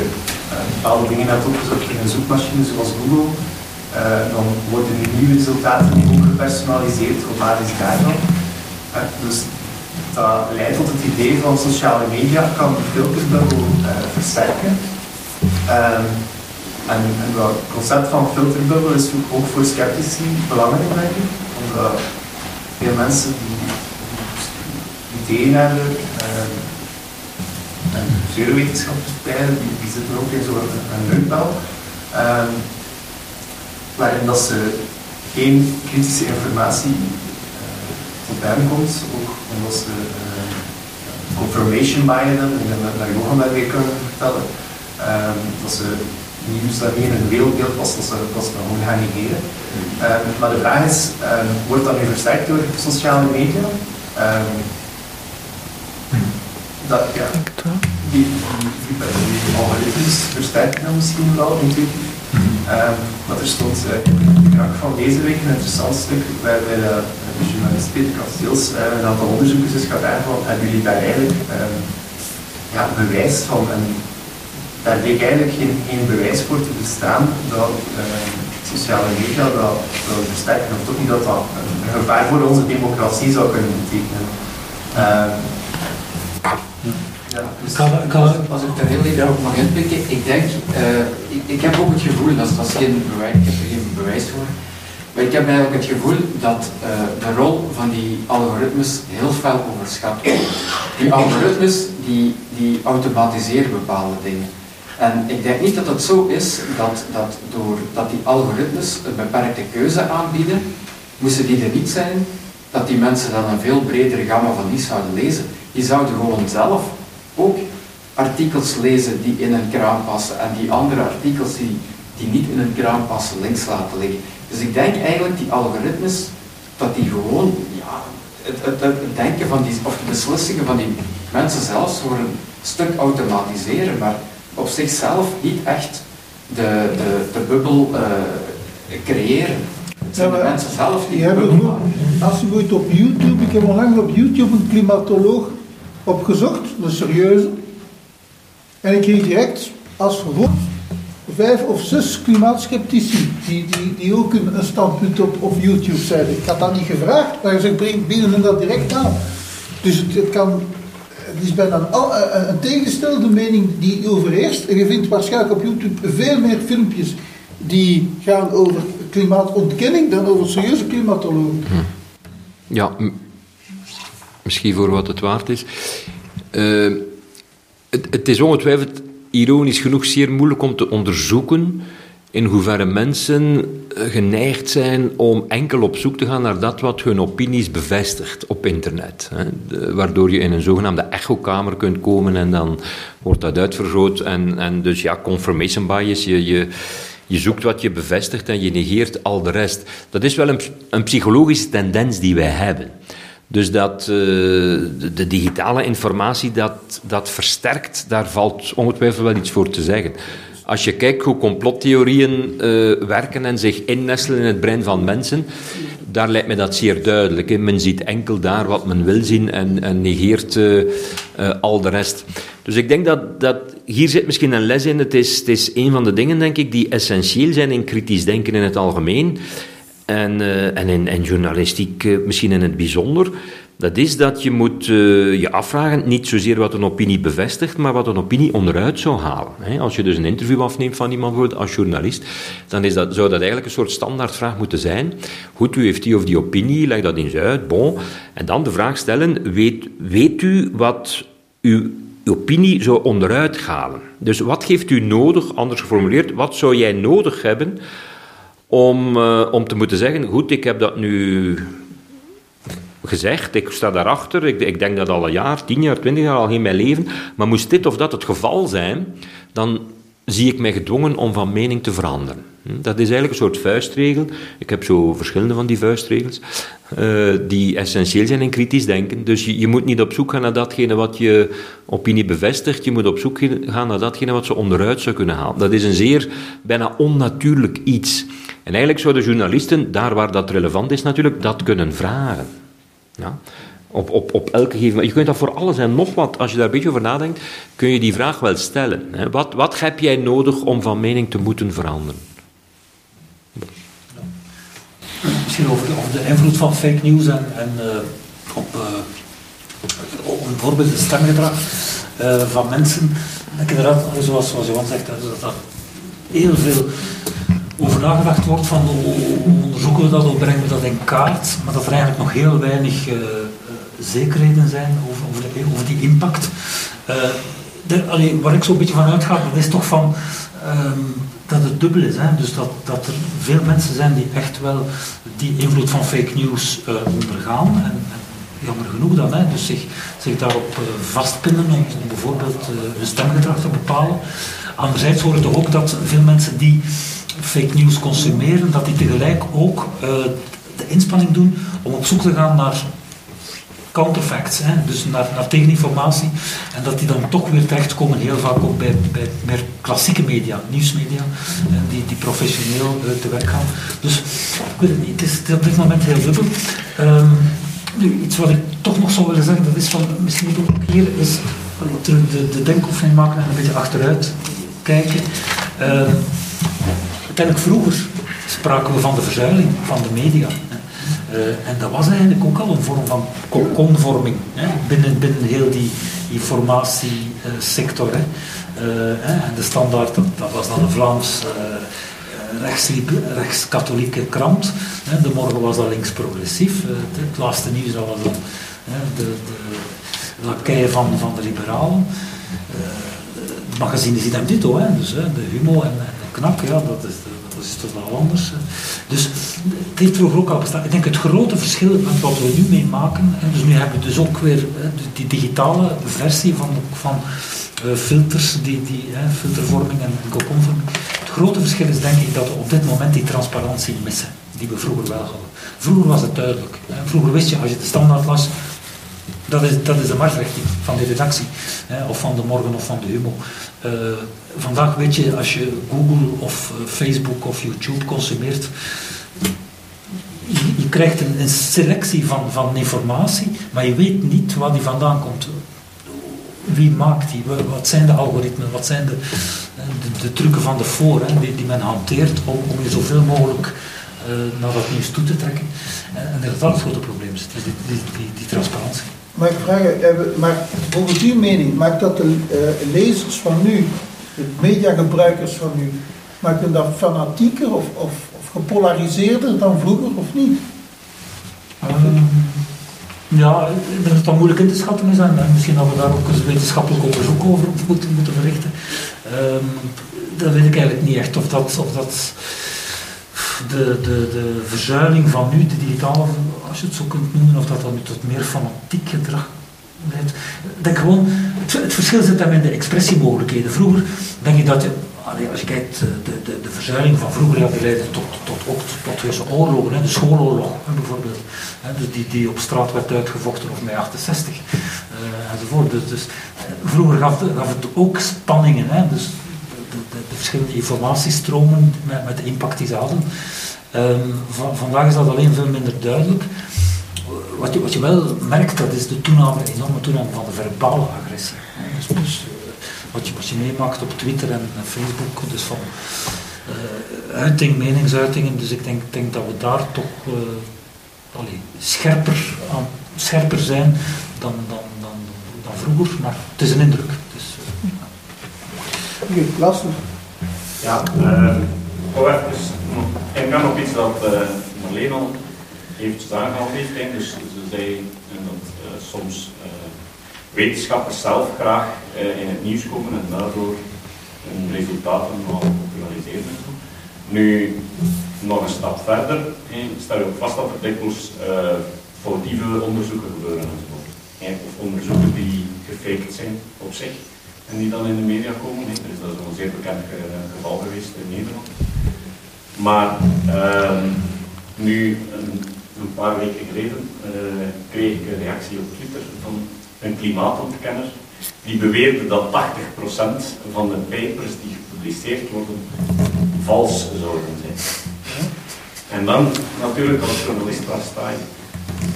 uh, bepaalde dingen hebt opgezocht in een zoekmachine zoals Google, uh, dan worden die nieuwe resultaten ook gepersonaliseerd op basis daarvan. Uh, dus dat leidt tot het idee van sociale media kan de filterbubbel versterken. Ehm, en, en het concept van filterbubbel is ook voor sceptici belangrijk. Omdat veel mensen die, ideeën hebben, ehm, en pseudowetenschappers die, zitten ook in zo'n luchtbel, um, waarin dat ze geen kritische informatie uh, tot hen komt, ook omdat ze uh, confirmation bias hebben, ik denk dat daar Johan dat weer kunnen vertellen, um, dat ze nieuws dat in een wereldbeeld past, dat ze dat gewoon gaan negeren. Um, maar de vraag is, wordt dat nu versterkt door sociale media? Dat, ja, die, algoritmes versterken misschien wel intuïtief. Um, maar er stond uh, in de krak van deze week een interessant stuk waarbij de, de journalist Peter Kasteels uh, een aantal onderzoekers is gaat van hebben jullie daar eigenlijk um, ja, bewijs van daar bleek eigenlijk geen, geen bewijs voor te bestaan dat sociale media dat, dat versterken of toch niet dat dat een gevaar voor onze democratie zou kunnen betekenen. Ja, dus kan, kan, als, ik daar heel even op mag inpikken, ik denk, uh, ik, ik, heb ook het gevoel, dat is, geen bewijs, ik heb er geen bewijs voor, maar ik heb eigenlijk het gevoel dat uh, de rol van die algoritmes heel fel overschat wordt. Die algoritmes die, die automatiseren bepaalde dingen. En ik denk niet dat het zo is dat, dat doordat die algoritmes een beperkte keuze aanbieden, moesten die er niet zijn, dat die mensen dan een veel bredere gamma van die zouden lezen. Die zouden gewoon zelf ook artikels lezen die in een kraan passen en die andere artikels die, die niet in een kraan passen links laten liggen. Dus ik denk eigenlijk die algoritmes, dat die gewoon ja, het, het, het denken van die, of de beslissingen van die mensen zelfs worden stuk automatiseren, maar op zichzelf niet echt de, de, de bubbel uh, creëren. Het zijn de mensen zelf die de bubbel maken. Als je ooit op YouTube, ik heb onlangs op YouTube een klimatoloog opgezocht, een serieuze. En ik kreeg direct als vervolg vijf of zes klimaatskeptici die, die, die ook een, standpunt op, op YouTube zeiden. Ik had dat niet gevraagd, maar ze bieden dat direct aan. Dus het, kan het is bijna een, eh, eh, een, tegengestelde mening die overheerst. En je vindt waarschijnlijk op YouTube veel meer filmpjes die gaan over klimaatontkenning dan over serieuze klimatologen. Ja, misschien voor wat het waard is. Uh, het, het is ongetwijfeld ironisch genoeg zeer moeilijk om te onderzoeken in hoeverre mensen eh, geneigd zijn om enkel op zoek te gaan naar dat wat hun opinies bevestigt op internet. Hè. waardoor je in een zogenaamde echokamer kunt komen en dan wordt dat uitvergroot. En, en dus ja, confirmation bias, je, je, je zoekt wat je bevestigt en je negeert al de rest. Dat is wel een, een psychologische tendens die wij hebben. Dus dat uh, de, digitale informatie dat, dat versterkt, daar valt ongetwijfeld wel iets voor te zeggen. Als je kijkt hoe complottheorieën uh, werken en zich innestelen in het brein van mensen, daar lijkt me dat zeer duidelijk. Men ziet enkel daar wat men wil zien en, en negeert uh, al de rest. Dus ik denk dat, dat hier zit misschien een les in. Het is, het is een van de dingen, denk ik, die essentieel zijn in kritisch denken in het algemeen. En, uh, en in, in journalistiek uh, misschien in het bijzonder. Dat is dat je moet uh, je afvragen, niet zozeer wat een opinie bevestigt, maar wat een opinie onderuit zou halen. Als je dus een interview afneemt van iemand als journalist, dan is dat, zou dat eigenlijk een soort standaardvraag moeten zijn. Goed, u heeft die of die opinie, leg dat eens uit, bon. En dan de vraag stellen, weet, weet u wat uw opinie zou onderuit halen? Dus wat geeft u nodig, anders geformuleerd, wat zou jij nodig hebben om, uh, om te moeten zeggen, goed, ik heb dat nu gezegd, ik sta daarachter, ik, ik denk dat al een jaar, tien jaar, twintig jaar al in mijn leven, maar moest dit of dat het geval zijn, dan zie ik mij gedwongen om van mening te veranderen. Hm, dat is eigenlijk een soort vuistregel. Ik heb zo verschillende van die vuistregels, uh, die essentieel zijn in kritisch denken. Dus je, je, moet niet op zoek gaan naar datgene wat je opinie bevestigt, je moet op zoek gaan naar datgene wat ze onderuit zou kunnen halen. Dat is een zeer, bijna onnatuurlijk iets. En eigenlijk zouden journalisten, daar waar dat relevant is natuurlijk, dat kunnen vragen. Ja? Op, op, op elke gegeven Je kunt dat voor alles en nog wat, als je daar een beetje over nadenkt, kun je die vraag wel stellen. Hè? Wat, wat heb jij nodig om van mening te moeten veranderen? Misschien over over de invloed van fake news en, en uh, op, uh, op bijvoorbeeld het stemgedrag uh, van mensen. Ik inderdaad, zoals, zoals Johan zegt, dat dat heel veel over nagedacht wordt van hoe onderzoeken we dat, hoe brengen we dat in kaart, maar dat er eigenlijk nog heel weinig zekerheden zijn over, over, de, die impact. Uh, allee, waar ik zo'n beetje van uitga, dat is toch van um, dat het dubbel is. Hè? Dus dat, dat er veel mensen zijn die echt wel die invloed van fake news uh, ondergaan. En, en, jammer genoeg dan, hè? dus zich, zich daarop vastpinnen om, bijvoorbeeld hun stemgedrag te bepalen. Anderzijds hoor ik ook dat veel mensen die fake news consumeren, dat die tegelijk ook de inspanning doen om op zoek te gaan naar counterfacts, hè, dus naar, naar tegeninformatie, en dat die dan toch weer terechtkomen heel vaak ook bij, bij meer klassieke media, nieuwsmedia, uh, die, die professioneel te werk gaan. Dus ik weet het niet, het is, op dit moment heel dubbel. Um, nu, iets wat ik toch nog zou willen zeggen, dat is van, misschien ook hier, is de, de, de denkoefening maken en een beetje achteruit kijken. Uh, uiteindelijk vroeger spraken we van de verzuiling van de media. Uh, en dat was eigenlijk ook al een vorm van convorming hè, binnen, binnen heel die informatiesector. Uh, en de standaard, dat, dat, was dan de Vlaams uh, rechts-katholieke krant. Hè. De morgen was dat links-progressief. het laatste nieuws dat was dan de, de van, van de liberalen. het magazine ziet hem dito, hè, dus de Humo en, knak, ja, dat is, dat is toch wel anders. Dus het heeft vroeger ook al bestaan. Ik denk het grote verschil met wat we nu meemaken, en dus nu hebben we dus ook weer die digitale versie van, van uh, filters, die, die, filtervorming en kokonvorming. Het grote verschil is denk ik dat we op dit moment die transparantie missen, die we vroeger wel hadden. Vroeger was het duidelijk. Vroeger wist je, als je de standaard las, Dat is, dat is de marsrichting van de redactie, hè, of van de Morgen of van de Humo. Uh, vandaag weet je, als je Google of uh, Facebook of YouTube consumeert, je, krijgt een, selectie van, van informatie, maar je weet niet waar die vandaan komt. Wie maakt die? Wat zijn de algoritmen? Wat zijn de, de, de trucken van de voor hè, die, die men hanteert om, om je zoveel mogelijk uh, naar dat nieuws toe te trekken? En, en dat is het grote probleem die, die, die, die transparantie. Maar ik vraag, maar volgens uw mening, maakt dat de uh, lezers van nu, de mediagebruikers van nu, maakt dat fanatieker of, of, of gepolariseerder dan vroeger of niet? Um, ja, ik denk dat moeilijk in te schatten is en misschien dat we daar ook eens wetenschappelijk onderzoek over moeten, moeten verrichten. Um, dat weet ik eigenlijk niet echt of dat, of dat de, de, de verzuiling van nu, de digitale, als je het zo kunt noemen, of dat dat nu tot meer fanatiek gedrag leidt. Denk gewoon, het, verschil zit hem in de expressiemogelijkheden. Vroeger denk ik dat je, als je kijkt, de, de, de verzuiling van vroeger ja, die leidde tot, tot, ook tot heuse oorlogen, hè, de schooloorlog bijvoorbeeld, hè, dus die, die op straat werd uitgevochten of mei 68 uh, enzovoort. Dus, dus vroeger gaf, het ook spanningen, hè, dus verschillende informatiestromen met, de impact die ze hadden. Um, van, vandaag is dat alleen veel minder duidelijk. Wat je, wel merkt, dat is de toename, enorme toename van de verbale agressie. Dus, dus wat, je, wat je meemaakt op Twitter en, Facebook, dus van uh, uiting, meningsuitingen. Dus ik denk, denk dat we daar toch allee, scherper, aan, scherper zijn dan, dan, dan, vroeger. Maar het is een indruk. Dus, uh, Oké, okay. Ja, uh, oh, even ingaan op iets dat uh, Marleen al eventjes aangehaald. Dus ze zei dat uh, soms wetenschappers zelf graag in het nieuws komen en daardoor hun resultaten wel populariseren. Nu, nog een stap verder, stel je ook vast dat er dikwijls foutieve onderzoeken gebeuren. Of onderzoeken die gefaked zijn op zich en die dan in de media komen. Nee, er is dat een zeer bekend geval geweest in Nederland. Maar uh, nu, een, paar weken geleden, uh, kreeg ik een reactie op Twitter van een klimaatontkenner die beweerde dat 80% van de papers die gepubliceerd worden vals zouden zijn. En dan natuurlijk als journalist, waar sta je?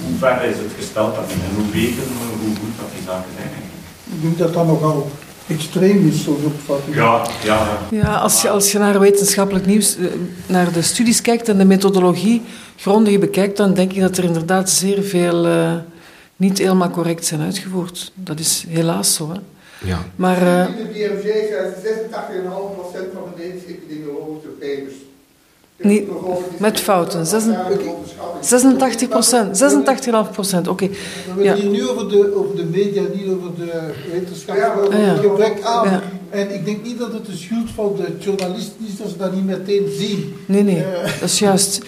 Hoe ver is het gesteld dat en hoe weten we hoe goed dat die zaken zijn? Ik denk dat dat nogal extreem is, zo'n opvatting. Ja, ja. ja als, je, als je naar wetenschappelijk nieuws, naar de studies kijkt en de methodologie grondig bekijkt, dan denk ik dat er inderdaad zeer veel uh, niet helemaal correct zijn uitgevoerd. Dat is helaas zo. Hè. Ja. Maar, uh, de BMJ zegt 86,5% van de medische epidemiologische papers. Niet, met fouten. 86 procent. 86,5 procent, oké. Okay. We hebben hier nu over de, over de media, niet over de wetenschap. Ja, over het gebrek aan. Ja. En ik denk niet dat het de schuld van de journalisten is dat ze dat niet meteen zien. Nee, nee, uh. dat is juist.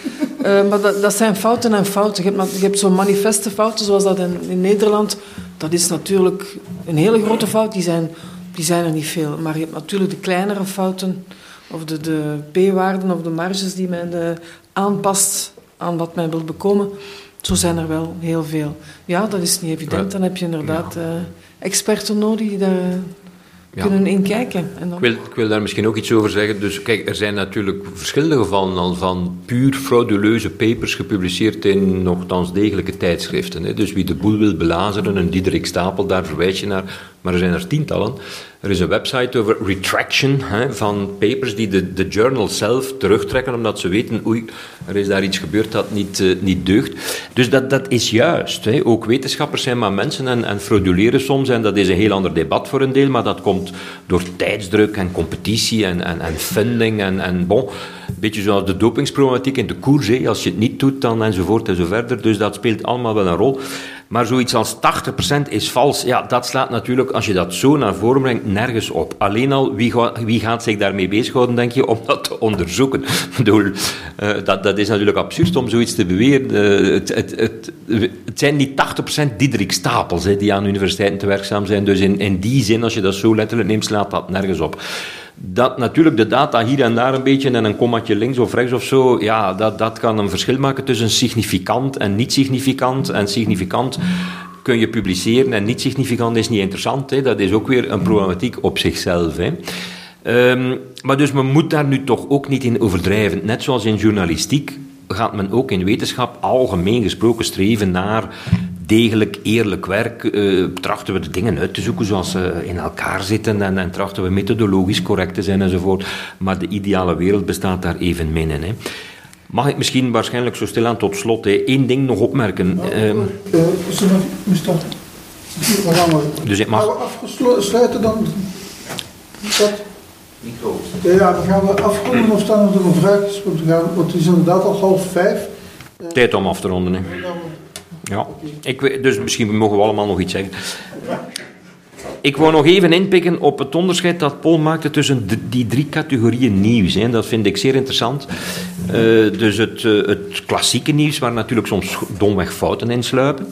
uh, maar dat, dat, zijn fouten en fouten. Je hebt, je hebt zo'n manifeste fouten, zoals dat in, in Nederland. Dat is natuurlijk een hele grote fout. Die zijn, die zijn er niet veel. Maar je hebt natuurlijk de kleinere fouten of de, de p-waarden of de marges die men uh, aanpast aan wat men wil bekomen. Zo zijn er wel heel veel. Ja, dat is niet evident. Dan heb je inderdaad uh, experten nodig die daar ja. kunnen inkijken. En dan... ik, wil, ik wil daar misschien ook iets over zeggen. Dus kijk, er zijn natuurlijk verschillende gevallen al van puur frauduleuze papers gepubliceerd in nogthans degelijke tijdschriften. Hè. Dus wie de boel wil belazeren, een Diederik Stapel, daar verwijs je naar. Maar er zijn er tientallen. Er is een website over retraction hè, van papers die de, de journal zelf terugtrekken omdat ze weten, oei, er is daar iets gebeurd dat niet, uh, niet deugt. Dus dat, dat is juist. Hè. Ook wetenschappers zijn maar mensen en, en frauduleren soms en dat is een heel ander debat voor een deel, maar dat komt door tijdsdruk en competitie en, en, en funding en, en bon. Een beetje zoals de dopingsproblematiek in de koers, als je het niet doet dan enzovoort en zo verder. Dus dat speelt allemaal wel een rol. Maar zoiets als 80% is vals, ja, dat slaat natuurlijk, als je dat zo naar voren brengt, nergens op. Alleen al, wie, ga, wie gaat zich daarmee bezighouden, denk je, om dat te onderzoeken? Ik bedoel, uh, dat, dat is natuurlijk absurd om zoiets te beweren. Uh, het, het, het, zijn niet 80% Diederik Stapels die aan universiteiten te werkzaam zijn. Dus in, in die zin, als je dat zo letterlijk neemt, slaat dat nergens op dat natuurlijk de data hier en daar een beetje en een kommatje links of rechts of zo, ja, dat, dat kan een verschil maken tussen significant en niet significant. En significant kun je publiceren en niet significant is niet interessant. Hè. Dat is ook weer een problematiek op zichzelf. Hè. Ehm, maar dus men moet daar nu toch ook niet in overdrijven. Net zoals in journalistiek gaat men ook in wetenschap algemeen gesproken streven naar degelijk, eerlijk werk. Uh, trachten we de dingen uit te zoeken zoals ze in elkaar zitten en, en trachten we methodologisch correct te zijn enzovoort. Maar de ideale wereld bestaat daar even min in. Hè. Mag ik misschien waarschijnlijk zo stilaan tot slot hè, één ding nog opmerken? Gaan we? Dus ik mag... Gaan we afsluiten dan? Dat? Micro. Ja, dan gaan we afronden of staan er nog we gaan, want het is inderdaad al half vijf. Tijd om af te ronden. Hè. Ja, dus misschien mogen we allemaal nog iets zeggen. Ik wou nog even inpikken op het onderscheid dat Paul maakte tussen die drie categorieën nieuws. Hè. Dat vind ik zeer interessant. Uh, dus het, uh, het, klassieke nieuws, waar natuurlijk soms domweg fouten in sluipen.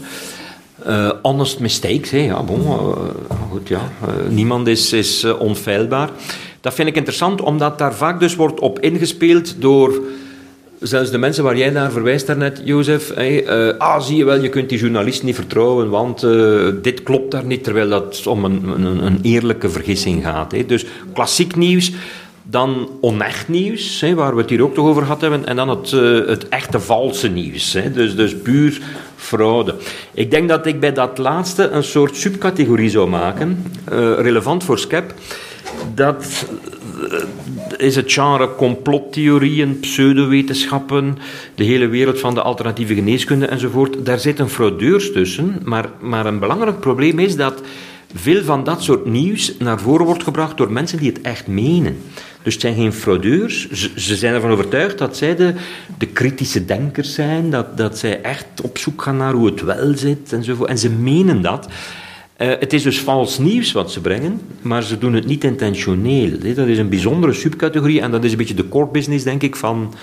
Uh, honest mistakes, hè. ja, bon, goed, ja. niemand is, is onfeilbaar. Dat vind ik interessant, omdat daar vaak dus wordt op ingespeeld door zelfs de mensen waar jij naar verwijst daarnet, Jozef. Hey, uh, ah, zie je wel, je kunt die journalist niet vertrouwen, want uh, dit klopt daar niet, terwijl dat om een, een, een eerlijke vergissing gaat. Dus klassiek nieuws, dan onecht nieuws, waar we het hier ook toch over gehad hebben, en dan het, uh, het echte valse nieuws. Dus, dus puur fraude. Ik denk dat ik bij dat laatste een soort subcategorie zou maken, relevant voor SCEP, dat is het genre complottheorieën, pseudowetenschappen, de hele wereld van de alternatieve geneeskunde enzovoort. Daar zitten fraudeurs tussen, maar, maar een belangrijk probleem is dat veel van dat soort nieuws naar voren wordt gebracht door mensen die het echt menen. Dus het zijn geen fraudeurs. Ze, ze zijn ervan overtuigd dat zij de, de kritische denkers zijn, dat, dat zij echt op zoek gaan naar hoe het wel zit enzovoort. En ze menen dat. Uh, het is dus vals nieuws wat ze brengen, maar ze doen het niet intentioneel. Dat is een bijzondere subcategorie en dat is een beetje de core business, denk ik, van,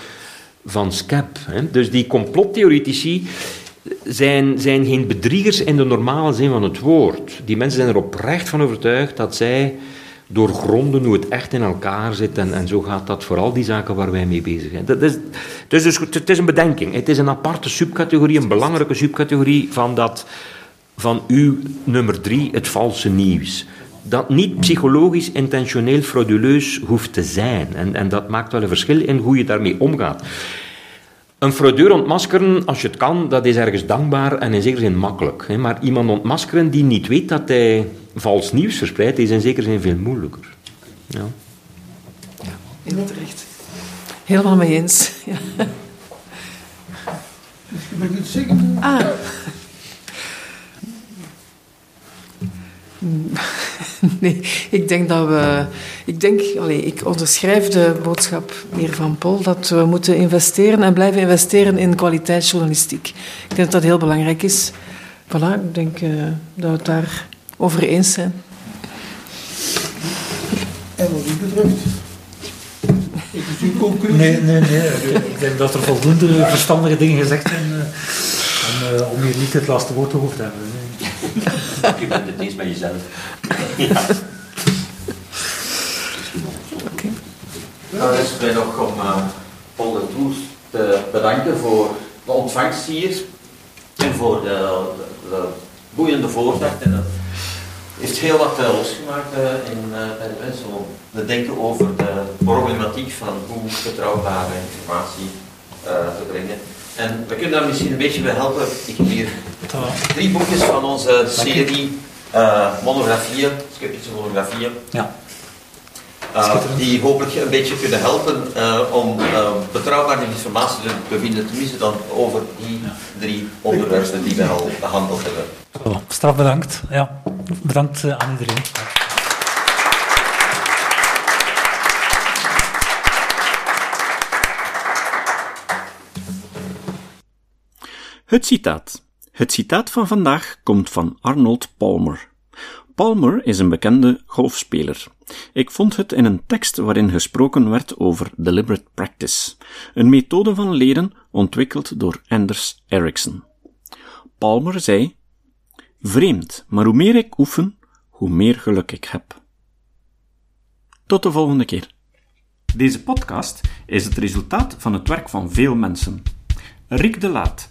van SCAP. Dus die complottheoretici zijn, zijn geen bedriegers in de normale zin van het woord. Die mensen zijn er oprecht van overtuigd dat zij doorgronden hoe het echt in elkaar zit. En, en zo gaat dat voor al die zaken waar wij mee bezig zijn. Dat is, dus het is een bedenking. Het is een aparte subcategorie, een belangrijke subcategorie van dat van uw nummer drie, het valse nieuws. Dat niet psychologisch intentioneel frauduleus hoeft te zijn. En, en dat maakt wel een verschil in hoe je daarmee omgaat. Een fraudeur ontmaskeren, als je het kan, dat is ergens dankbaar en in zekere zin makkelijk. Maar iemand ontmaskeren die niet weet dat hij vals nieuws verspreidt, is in zekere zin veel moeilijker. Ja. Ja, heel terecht. Helemaal mee eens. Ja. Ik het zeggen? Ah. Nee, ik denk dat we. Ik denk, allez, ik onderschrijf de boodschap hier van Paul dat we moeten investeren en blijven investeren in kwaliteitsjournalistiek. Ik denk dat dat heel belangrijk is. Voilà, ik denk uh, dat we het daar over eens zijn. En wat u betreft? Ik uw conclusie. Nee, nee, nee. Ik denk dat er voldoende verstandige dingen gezegd zijn uh, om, uh, om hier niet het laatste woord over te hebben. Je bent het eens met jezelf. Ja. Oké. Nou, is mij nog om uh, Paul de Toers te bedanken voor de ontvangst hier en voor de, de, de boeiende voordracht. En dat heeft heel wat uh, losgemaakt uh, in, bij de mensen om te denken over de problematiek van hoe betrouwbare informatie te brengen. En we kunnen daar misschien een beetje bij helpen. Ik heb hier drie boekjes van onze serie uh, monografieën, sceptische monografieën. Ja. Uh, die hopelijk een beetje kunnen helpen uh, om betrouwbare informatie te bevinden, tenminste dan over die drie onderwerpen die we al behandeld hebben. Straf bedankt. Ja. Bedankt aan iedereen. Het citaat. Het citaat van vandaag komt van Arnold Palmer. Palmer is een bekende golfspeler. Ik vond het in een tekst waarin gesproken werd over deliberate practice, een methode van leren ontwikkeld door Anders Ericsson. Palmer zei: Vreemd, maar hoe meer ik oefen, hoe meer geluk ik heb. Tot de volgende keer. Deze podcast is het resultaat van het werk van veel mensen. Rick de Laat